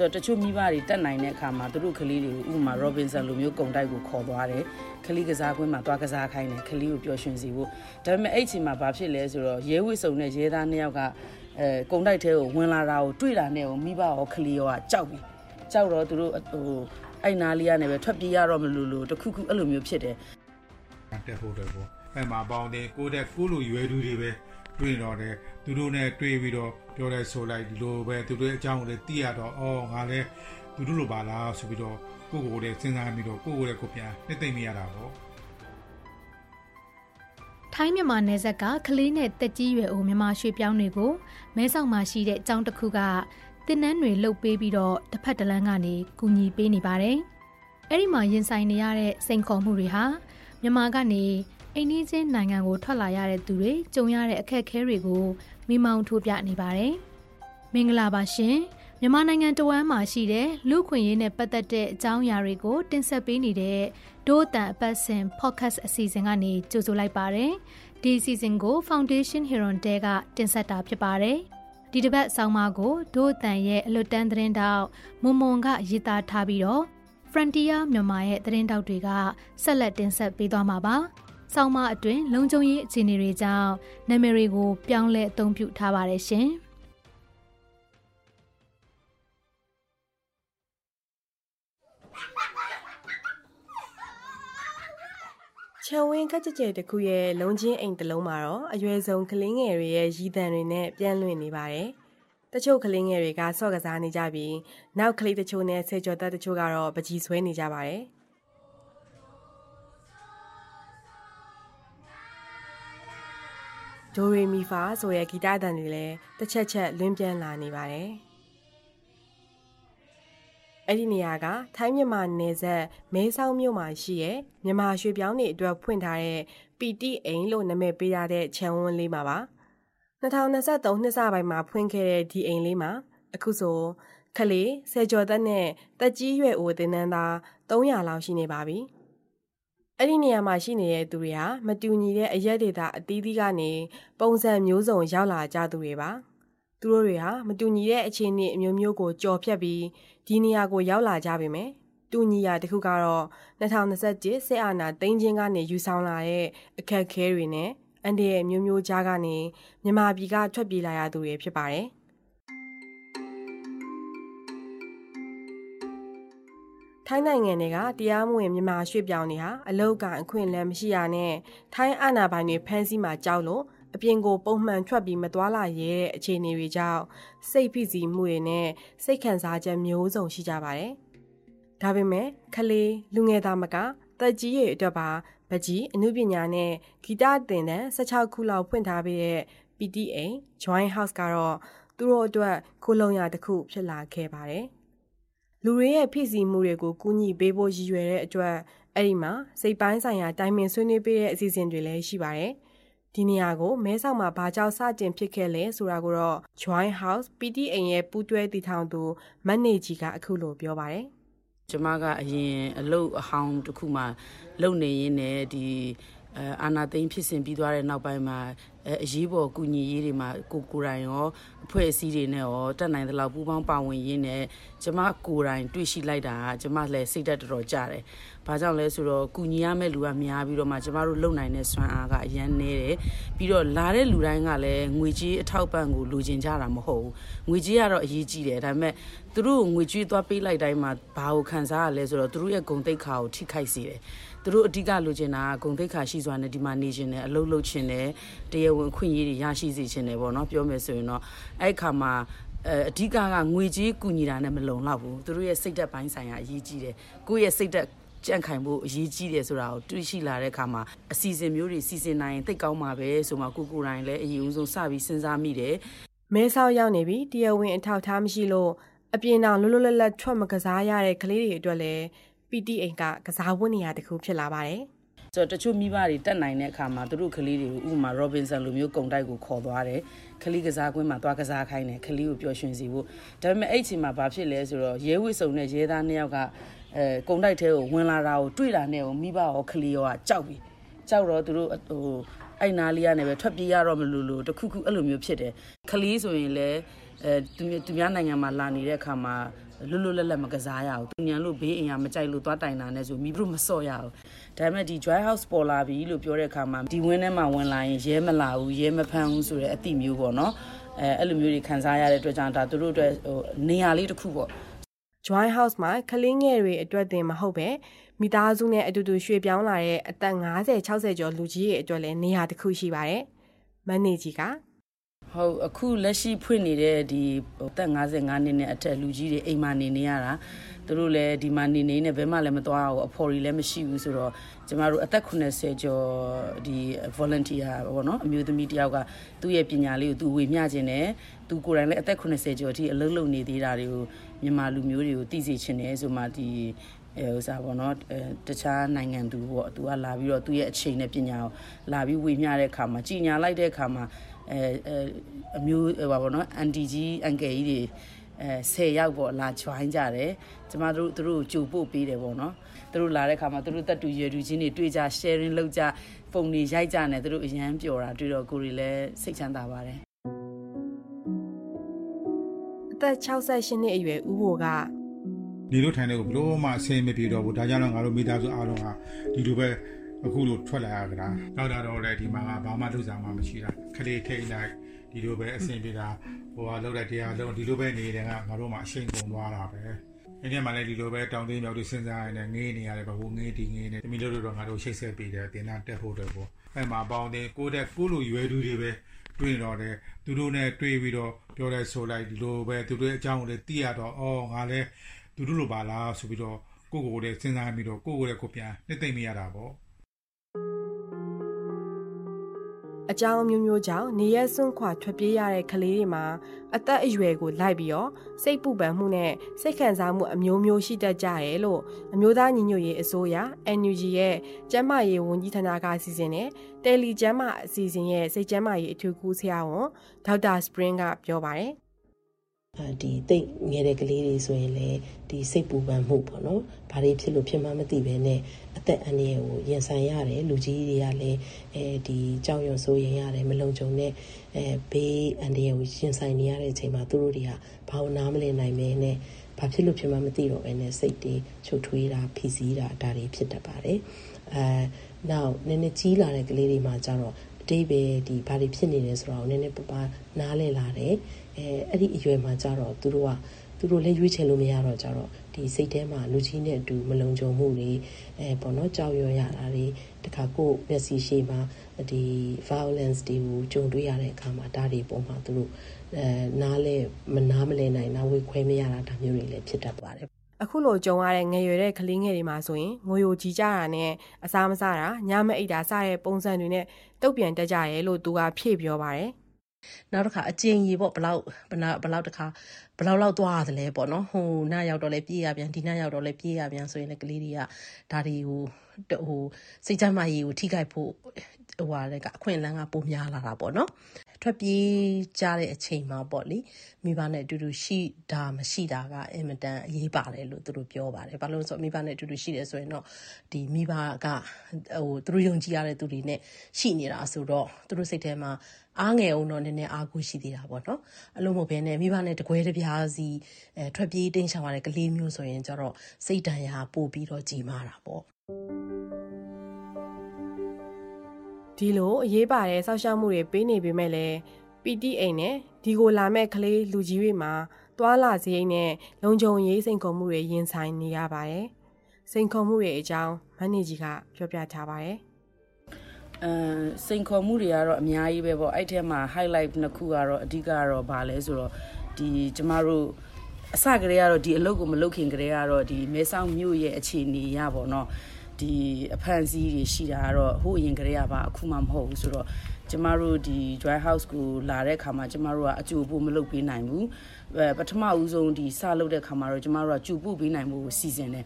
ဆိုတော့တချို့မိဘတွေတက်နိုင်တဲ့အခါမှာသူတို့ကလေးတွေကိုဥပမာ Robinson လိုမျိုးကုံတိုက်ကိုခေါ်သွားတယ်ကလေးကစားကွင်းမှာသွားကစားခိုင်းတယ်ကလေးကိုပျော်ရွှင်စေဖို့ဒါပေမဲ့အဲ့ချိန်မှာဘာဖြစ်လဲဆိုတော့ရဲဝစ်စုံနဲ့ရဲသားနှစ်ယောက်ကအဲကုံတိုက်ထဲကိုဝင်လာတာကိုတွေ့တာနဲ့ကိုမိဘရောကလေးရောကကြောက်ပြီကြောက်တော့သူတို့ဟိုအဲ့နာလေးကနေပဲထွက်ပြေးရတော့မလို့လို့တခုခုအဲ့လိုမျိုးဖြစ်တယ်တက်ဖို့တယ်ပေါ့ အဲ့မှာပေါင်းတယ်ကိုတဲ့ကိုလိုရွယ်သူတွေပဲတွေ့တော့တယ်သူတို့နဲ့တွေ့ပြီးတော့ပြောလဲဆိုလိုက်ဒီလိုပဲသူတို့အကြောင်းကိုလည်းသိရတော့အော်ငါလည်းသူတို့လိုပါလားဆိုပြီးတော့ကိုကိုလည်းစဉ်းစားပြီးတော့ကိုကိုလည်းကိုပြန်နှစ်သိမ့်မိရတာပေါ့ထိုင်းမြန်မာနယ်စပ်ကကလေးနဲ့တက်ကြီးရွယ်အိုမြန်မာရွှေပြောင်းတွေကိုမဲဆောက်မှာရှိတဲ့အကြောင်းတစ်ခုကတင်းနှန်းတွေလှုပ်ပေးပြီးတော့တစ်ဖက်တစ်လမ်းကနေကူညီပေးနေပါတယ်။အဲ့ဒီမှာရင်ဆိုင်နေရတဲ့စိန်ခေါ်မှုတွေဟာမြန်မာကနေ အိန္ဒိချင်းနိုင်ငံကိုထွက်လာရတဲ့သူတွေကြုံရတဲ့အခက်အခဲတွေကိုမိမောင်းထိုးပြနေပါတယ်။မင်္ဂလာပါရှင်။မြန်မာနိုင်ငံတဝမ်းမှာရှိတဲ့လူခွင့်ရေးနဲ့ပတ်သက်တဲ့အကြောင်းအရာတွေကိုတင်ဆက်ပေးနေတဲ့ဒို့တန်အပတ်စဉ် podcast အစီအစဉ်ကနေကြိုဆိုလိုက်ပါတယ်။ဒီအစီအစဉ်ကို Foundation Heron တဲကတင်ဆက်တာဖြစ်ပါတယ်။ဒီတစ်ပတ်ဆောင်းပါးကိုဒို့တန်ရဲ့အလွတ်တန်းသတင်းတောက်မွန်မွန်ကရေးသားထားပြီးတော့ Frontier မြန်မာရဲ့သတင်းတောက်တွေကဆက်လက်တင်ဆက်ပေးသွားမှာပါ။ ဆောင်းမအတွင်းလုံခြုံရေးအခြေအနေတွေကြောင့်နာမည်တွေကို ပြောင်းလဲအသုံးပြုထားပါတယ်ရှင်။ချံဝင်းခက်ကြကြဲတခုရဲ့လုံချင်းအိမ်တစ်လုံးမှာတော့အရွယ်ဆုံးကလေးငယ်တွေရဲ့ရည်တံတွေနဲ့ပြန့်လွင့်နေပါတယ်။တချို့ကလေးငယ်တွေကဆော့ကစားနေကြပြီးနောက်ကလေးတချို့နဲ့ဆယ်ကျော်သက်တချို့ကတော့ပကြီးဆွဲနေကြပါတယ်။ ဒိုရီမီဖာဆိုတဲ့ဂီတတန်တွေလည်းတစ်ချက်ချက်လွင့်ပြန်လာနေပါတယ်။အဲ့ဒီနေရာကထိုင်းမြန်မာနယ်စပ်မဲဆောက်မြို့မှာရှိရဲ့မြန်မာရွှေပြောင်းတွေအတွက်ဖွင့်ထားတဲ့ပီတိအိမ်လို့နာမည်ပေးရတဲ့ခြံဝန်းလေးမှာပါ။2023နှစ်စပိုင်းမှာဖွင့်ခဲ့တဲ့ဒီအိမ်လေးမှာအခုဆိုခလေးဆယ်ကျော်သက်နဲ့တက်ကြီးရွယ်အိုတင်နန်းသား300လောက်ရှိနေပါပြီ။ အဲ့ဒီနေရာမှာရှိနေတဲ့သူတွေဟာမတူညီတဲ့အရက်ဒေတာအသီးသီးကနေပုံစံမျိုးစုံရောက်လာကြသူတွေပါသူတို့တွေဟာမတူညီတဲ့အခြေအနေအမျိုးမျိုးကိုကြော်ဖြတ်ပြီးဒီနေရာကိုရောက်လာကြပေမယ့်တူညီရာတစ်ခုကတော့2021စစ်အာဏာသိမ်းခြင်းကနေယူဆောင်လာတဲ့အခက်အခဲတွေနဲ့အန်ဒီရဲ့မျိုးမျိုးကြားကနေမြန်မာပြည်ကထွက်ပြေးလာရသူတွေဖြစ်ပါတယ်။ ထိုင်းနိုင်ငံတွေကတရားမဝင်မြန်မာရွှေ့ပြောင်းတွေဟာအလောက်ကအခွင့်အလမ်းမရှိရနဲ့ထိုင်းအာဏာပိုင်တွေဖမ်းဆီးမှကြောက်လို့အပြင်ကိုပုံမှန်ထွက်ပြီးမသွားလာရဲတဲ့အခြေအနေတွေကြောင့်စိတ်ဖိစီးမှုတွေနဲ့စိတ်ခံစားချက်မျိုးစုံရှိကြပါတယ်။ဒါပေမဲ့ခလေးလူငယ်သားမကတက်ကြီးရဲ့အတွက်ပါပကြီးအမှုပညာနဲ့ဂီတသင်တန်း16ခုလောက်ဖွင့်ထားပေးတဲ့ PTA Join House ကတော့သူတို့အတွက်ခိုးလုံရတစ်ခုဖြစ်လာခဲ့ပါတယ်။ လူတွေရဲ့ဖိစီးမှုတွေကိုကူညီပေးဖို့ရည်ရွယ်တဲ့အတွက်အဲ့ဒီမှာစိတ်ပိုင်းဆိုင်ရာတိုင်ပင်ဆွေးနွေးပေးတဲ့အစီအစဉ်တွေလည်းရှိပါတယ်။ဒီနေရာကိုမဲဆောက်မှာဘာကြောင့်စတင်ဖြစ်ခဲ့လဲဆိုတာကိုတော့ Join House PTA ရဲ့ပူးတွဲတည်ထောင်သူမန်နေဂျီကအခုလိုပြောပါတယ်။ကျမကအရင်အလုပ်အဟောင်းတစ်ခုမှလုပ်နေရင်းနဲ့ဒီအဲအာနာသိန်းဖြစ်စဉ်ပြီးသွားတဲ့နောက်ပိုင်းမှာ အဲအရေးပေါ်ကူညီရေးတွေမှာကိုကိုတိုင်ရောအဖွဲ့အစည်းတွေနဲ့ရောတက်နိုင်သလောက်ပူးပေါင်းပါဝင်ရင်းနဲ့ကျမကိုတိုင်တွေ့ရှိလိုက်တာကကျမလည်းစိတ်သက်တော်တော်ကြတယ်။ဘာကြောင့်လဲဆိုတော့ကူညီရမယ့်လူကများပြီးတော့မှကျမတို့လုံနိုင်တဲ့စွမ်းအားကအရန်နေတယ်။ပြီးတော့လာတဲ့လူတိုင်းကလည်းငွေကြေးအထောက်ပံ့ကိုလိုချင်ကြတာမဟုတ်ဘူး။ငွေကြေးကတော့အရေးကြီးတယ်ဒါပေမဲ့သူတို့ငွေကြေးသွားပေးလိုက်တိုင်းမှာဘာကိုခံစားရလဲဆိုတော့သူတို့ရဲ့ဂုဏ်သိက္ခာကိုထိခိုက်စေတယ်။သူတို့အဓိကလိုချင်တာကဂုံသိက္ခာရှိစွာနဲ့ဒီမှာနေခြင်းနဲ့အလုပ်လုပ်ခြင်းနဲ့တရားဝင်ခွင့်ရေးတွေရရှိစေခြင်းနဲ့ပေါ့နော်ပြောမယ်ဆိုရင်တော့အဲ့ခါမှာအဲအဓိကကငွေကြေးကူညီတာနဲ့မလုံလောက်ဘူးသူတို့ရဲ့စိတ်သက်ပိုင်းဆိုင်ရာအရေးကြီးတယ်ကိုယ့်ရဲ့စိတ်သက်ကြန့်ခိုင်ဖို့အရေးကြီးတယ်ဆိုတာကိုတွေးရှိလာတဲ့အခါမှာအစီအစဉ်မျိုးတွေစီစဉ်နိုင်ရင်သိကောင်းမှာပဲဆိုမှကိုကိုတိုင်းလည်းအရင်ဦးဆုံးစပြီးစဉ်းစားမိတယ်မဲဆောက်ရောက်နေပြီတရားဝင်အထောက်ထားမရှိလို့အပြင်အောင်လွတ်လွတ်လပ်လပ်ထွက်မကစားရတဲ့ကလေးတွေအတွက်လည်း PTA ကကစားဝတ်နေရာတစ်ခုဖြစ်လာပါတယ်။ ဆိုတော့တချို့မိဘတွေတက်နိုင်တဲ့အခါမှာသူတို့ကလေးတွေကိုဥပမာ Robinson လိုမျိုးကုံတိုက်ကိုခေါ်သွားတယ်။ကလေးကစားကွင်းမှာသွားကစားခိုင်းတယ်။ကလေးကိုပျော်ရွှင်စေဖို့ဒါပေမဲ့အဲ့ချိန်မှာဘာဖြစ်လဲဆိုတော့ရဲဝစ်စုံနဲ့ရဲသားနှစ်ယောက်ကအဲကုံတိုက်ထဲကိုဝင်လာတာကိုတွေ့တာနဲ့ကိုမိဘရောကလေးရောကကြောက်ပြီ။ကြောက်တော့သူတို့ဟိုအဲ့နားလေးကနေပဲထွက်ပြေးရတော့မလို့လို့တခုခုအဲ့လိုမျိုးဖြစ်တယ်ခလေးဆိုရင်လည်း အဲသူသူများနိုင်ငံမှာလာနေတဲ့အခါမှာလွတ်လွတ်လပ်လပ်မကစားရဘူးသူညံလို့ဘေးအိမ်ကမကြိုက်လို့သွားတိုင်တာနဲ့ဆိုမိတို့မစော့ရဘူးဒါပေမဲ့ဒီ dry house ပေါ်လာပြီလို့ပြောတဲ့အခါမှာဒီဝင်းထဲမှာဝင်လာရင်ရဲမလာဘူးရဲမဖမ်းဘူးဆိုတဲ့အတိမျိုးပေါ့နော်အဲအဲ့လိုမျိုးတွေခံစားရတဲ့အတွက်ကြောင့်ဒါသူတို့အတွက်ဟိုနေရာလေးတစ်ခုပေါ့ Joy House မှာကလေးငယ်တွေအတွက်တင်မဟုတ်ပဲမိသားစုနဲ့အတူတူရွှေ့ပြောင်းလာတဲ့အသက်50 60ကျော်လူကြီးတွေအတွက်လည်းနေရာတစ်ခုရှိပါတယ်။မန်နေဂျီက ဟုတ်အခုလက်ရှိဖွင့်နေတဲ့ဒီသက်55နှစ်နဲ့အထက်လူကြီးတွေအိမ်မှာနေနေရတာသူတို့လည်းဒီမှာနေနေနဲ့ဘယ်မှလည်းမသွားဘူးအဖော်ကြီးလည်းမရှိဘူးဆိုတော့ကျမတို့အသက်80ကျော်ဒီ volunteer ပေါ့နော်အမျိုးသမီးတယောက်ကသူ့ရဲ့ပညာလေးကိုသူဝေမျှခြင်းနဲ့သူကိုယ်တိုင်လည်းအသက်80ကျော်အထိအလုပ်လုပ်နေသေးတာတွေကိုမြန်မာလူမျိုးတွေကိုသိစေချင်တယ်ဆိုမှဒီအဲဥစားပေါ့နော်အဲတခြားနိုင်ငံသူပေါ့သူကလာပြီးတော့သူ့ရဲ့အချိန်နဲ့ပညာကိုလာပြီးဝေမျှတဲ့အခါမှာကြီးညာလိုက်တဲ့အခါမှာ အဲအမျိုးဟိုပါပေါ့နော်အန်တီကြီးအန်ကယ်ကြီးတွေအဲ10ယောက်ပေါ့လာ join ကြတယ်ကျမတို့သူတို့ကိုကြိုပို့ပေးတယ်ပေါ့နော်သူတို့လာတဲ့ခါမှာသူတို့တက်တူရွယ်တူချင်းတွေတွေ့ကြ sharing လုပ်ကြပုံတွေရိုက်ကြနေသူတို့အရန်ပျော်တာတွေ့တော့ကိုရီလည်းစိတ်ချမ်းသာပါတယ်အသက်68နှစ်အရွယ်ဦးဘိုကဒီလိုထိုင်တဲ့ကိုဘလို့မှအဆင်မပြေတော့ဘူးဒါကြောင့်ငါတို့မိသားစုအားလုံးကဒီလိုပဲ အခုလိုထွက်လာရကြတာနောက်တာတော့လည်းဒီမှာကဘာမှလုပ်ဆောင်မှမရှိတာခလေးထိတ်လိုက်ဒီလိုပဲအဆင်ပြေတာဟိုကလောက်တဲ့တရားလုံးဒီလိုပဲနေတယ်ကငါတို့မှအရှိန်ကုန်သွားတာပဲအင်းဒီမှာလည်းဒီလိုပဲတောင်သိမ်းမြောက်တွေစဉ်းစားရနေငေးနေရတယ်ဘဟိုငေးတီငေးနေတမီတို့တော့ငါတို့ရှိတ်ဆက်ပေးတယ်တင်တာတက်ဖို့တော့ပေါ့အဲ့မှာပေါင်းတယ်ကိုတဲ့ကိုလိုရွယ်သူတွေပဲတွေ့တော့တယ်သူတို့နဲ့တွေ့ပြီးတော့ပြောလဲဆိုလိုက်ဒီလိုပဲသူတို့အကြောင်းကိုလည်းသိရတော့အော်ငါလည်းသူတို့လိုပါလားဆိုပြီးတော့ကိုကိုကိုလည်းစဉ်းစားပြီးတော့ကိုကိုလည်းကိုပြန်နှစ်သိမ့်မရတာပေါ့ အကြောင်းမျိုးမျိုးကြောင့်နေရက်စွန့်ခွာထွက်ပြေးရတဲ့ကလေးတွေမှာအသက်အရွယ်ကိုလိုက်ပြီးတော့စိတ်ပူပန်မှုနဲ့စိတ်ခံစားမှုအမျိုးမျိုးရှိတတ်ကြတယ်လို့အမျိုးသားညီညွတ်ရေးအစိုးရ NUG ရဲ့ကျန်းမာရေးဝန်ကြီးဌာနကစီစဉ်တဲ့တယ်လီကျန်းမာအစီအစဉ်ရဲ့စိတ်ကျန်းမာရေးအထူးကူးဆရာဝန်ဒေါက်တာစပရင်ကပြောပါတယ် ဒီတိတ်ငယ်တဲ့ကလေးတွေဆိုရင်လည်းဒီစိတ်ပူပန်မှုပေါ့နော်။ဘာတွေဖြစ်လို့ဖြစ်မှမသိဘဲနဲ့အသက်အန္တရာယ်ကိုရင်ဆိုင်ရတယ်လူကြီးတွေကလည်းအဲဒီကြောက်ရွံ့စိုးရိမ်ရတယ်မလုံခြုံတဲ့အဲဘေးအန္တရာယ်ကိုရင်ဆိုင်နေရတဲ့အချိန်မှာသူတို့တွေကဘာလို့နားမလည်နိုင်မဲနဲ့ဘာဖြစ်လို့ဖြစ်မှမသိတော့ဘဲနဲ့စိတ်တွေချုပ်ထွေးတာဖိစီးတာဒါတွေဖြစ်တတ်ပါတယ်။ အဲနောက်နည်းနည်းကြီးလာတဲ့ကလေးတွေမှာကျတော့အတိပဲဒီဘာတွေဖြစ်နေလဲဆိုတော့နည်းနည်းပပနားလဲလာတယ်အဲအဲ့ဒီအရွယ်မှာကျတော့သူတို့ကသူတို့လည်းရွေးချယ်လို့မရတော့ကြတော့ဒီစိတ်ထဲမှာလူကြီးနဲ့အတူမလုံခြုံမှုတွေအဲပေါ့နော်ကြောက်ရွံ့ရတာတွေတခါကိုမျက်စိရှိမှာဒီ violence တွေကိုကြုံတွေ့ရတဲ့အခါမှာဒါတွေပုံမှာသူတို့အဲနားလဲမနားမလဲနိုင်နားဝေခွဲမရတာဒါမျိုးတွေလည်းဖြစ်တတ်ပါတယ် အခုလိုကြုံရတဲ့ငယ်ရွယ်တဲ့ကလေးငယ်တွေမှာဆိုရင်ငိုယိုကြည်ကြတာနဲ့အစားမစားတာညမအိတ်တာစတဲ့ပုံစံတွေနဲ့တုတ်ပြန်တက်ကြရဲလို့သူကဖြည့်ပြောပါတယ်နောက်တစ်ခါအကျဉ်းကြီးပေါ့ဘလောက်ဘလောက်ဘလောက်တစ်ခါ ဘလောက်လောက်သွားရတယ်လဲပေါ့နော်ဟိုနားရောက်တော့လဲပြေးရပြန်ဒီနားရောက်တော့လဲပြေးရပြန်ဆိုရင်လည်းကလေးတွေကဒါတွေဟိုဟိုစိတ်ချမ်းသာရေးကိုထိခိုက်ဖို့ဟိုဟာလည်းကအခွင့်အလမ်းကပိုများလာတာပေါ့နော်ထွက်ပြေးကြတဲ့အချိန်မှာပေါ့လေမိဘနဲ့အတူတူရှိတာမရှိတာကအင်မတန်အရေးပါတယ်လို့သူတို့ပြောပါတယ်ဘာလို့လဲဆိုမိဘနဲ့အတူတူရှိတယ်ဆိုရင်တော့ဒီမိဘကဟိုသူတို့ယုံကြည်ရတဲ့သူတွေနဲ့ရှိနေတာဆိုတော့သူတို့စိတ်ထဲမှာအားငယ်အောင်တော့နည်းနည်းအားကိုရှိသေးတာပေါ့နော်အလုံးမဘဲနဲ့မိဘနဲ့တကွဲတပြားစီအဲထွက်ပြေးတင်းချောင်ရတဲ့ကလေးမျိုးဆိုရင်ကျတော့စိတ်တန်ရာပို့ပြီးတော့ကြီးမားတာပေါ့ဒီလိုအရေးပါတဲ့စောက်ရှောက်မှုတွေပေးနေပေမဲ့လည်း PTA နဲ့ဒီကိုလာမဲ့ကလေးလူကြီးတွေမှာသွာလာစရိတ်နဲ့လုံခြုံရေးစိန်ခေါ်မှုတွေရင်ဆိုင်နေရပါတယ်။စိန်ခေါ်မှုတွေအကြောင်းမန်နေဂျီကပြောပြထားပါတယ်။အဲစိန်ခေါ်မှုတွေကတော့အများကြီးပဲပေါ့အဲ့ထဲမှာ highlight နှစ်ခုကတော့အဓိကကတော့ဗာလဲဆိုတော့ ဒီကျမတို့အစကတည်းကတော့ဒီအလုပ်ကိုမလုပ်ခင်ကတည်းကတော့ဒီမဲဆောက်မြို့ရဲ့အခြေအနေရပါတော့ဒီအဖန်စီးတွေရှိတာကတော့ဟိုအရင်ကတည်းကပါအခုမှမဟုတ်ဘူးဆိုတော့ကျမတို့ဒီ dry house ကိုလာတဲ့ခါမှာကျမတို့ကအကျိုးဖို့မလုပ်ပေးနိုင်ဘူးအဲပထမဦးဆုံးဒီစလုပ်တဲ့ခါမှာတော့ကျမတို့ကကျူပို့ပေးနိုင်မှုကိုစီစဉ်တယ်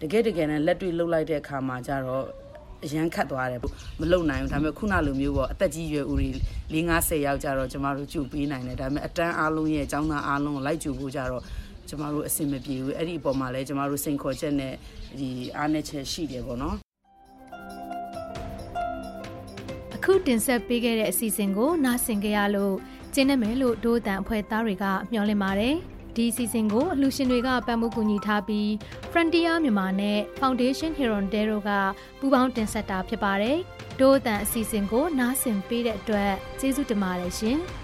တကယ်တကယ်နဲ့လက်တွေ့လှုပ်လိုက်တဲ့အခါမှာကျတော့ အရန်ခတ်သွားတယ်မလုံနိုင်ဘူးဒါပေမဲ့ခုနလိုမျိုးပေါ့အသက်ကြီးရွယ်ဦးတွေ၄50ယောက်ကြတော့ကျမတို့ကြိုပေးနိုင်တယ်ဒါပေမဲ့အတန်းအားလုံးရဲ့အကြောင်းသားအားလုံးကိုလိုက်ကြိုဖို့ကြတော့ကျမတို့အဆင်မပြေဘူးအဲ့ဒီအပေါ်မှာလည်းကျမတို့စိန်ခေါ်ချက်နဲ့ဒီအားနည်းချက်ရှိတယ်ပေါ့နော်အခုတင်ဆက်ပေးခဲ့တဲ့အစီအစဉ်ကိုနားဆင်ကြရလို့ကျင်းနေမယ်လို့ဒိုးတန်အဖွဲ့သားတွေကမျှော်လင့်ပါတယ် ဒီအစီအစဉ်ကိုအလှူရှင်တွေကပံ့ပိုးကူညီထားပြီး Frontier မြန်မာနဲ့ Foundation Hirondero ကပူးပေါင်းတင်ဆက်တာဖြစ်ပါတယ်။ဒို့အတန်အစီအစဉ်ကိုနားဆင်ပေးတဲ့အတွက်ကျေးဇူးတင်ပါတယ်ရှင်။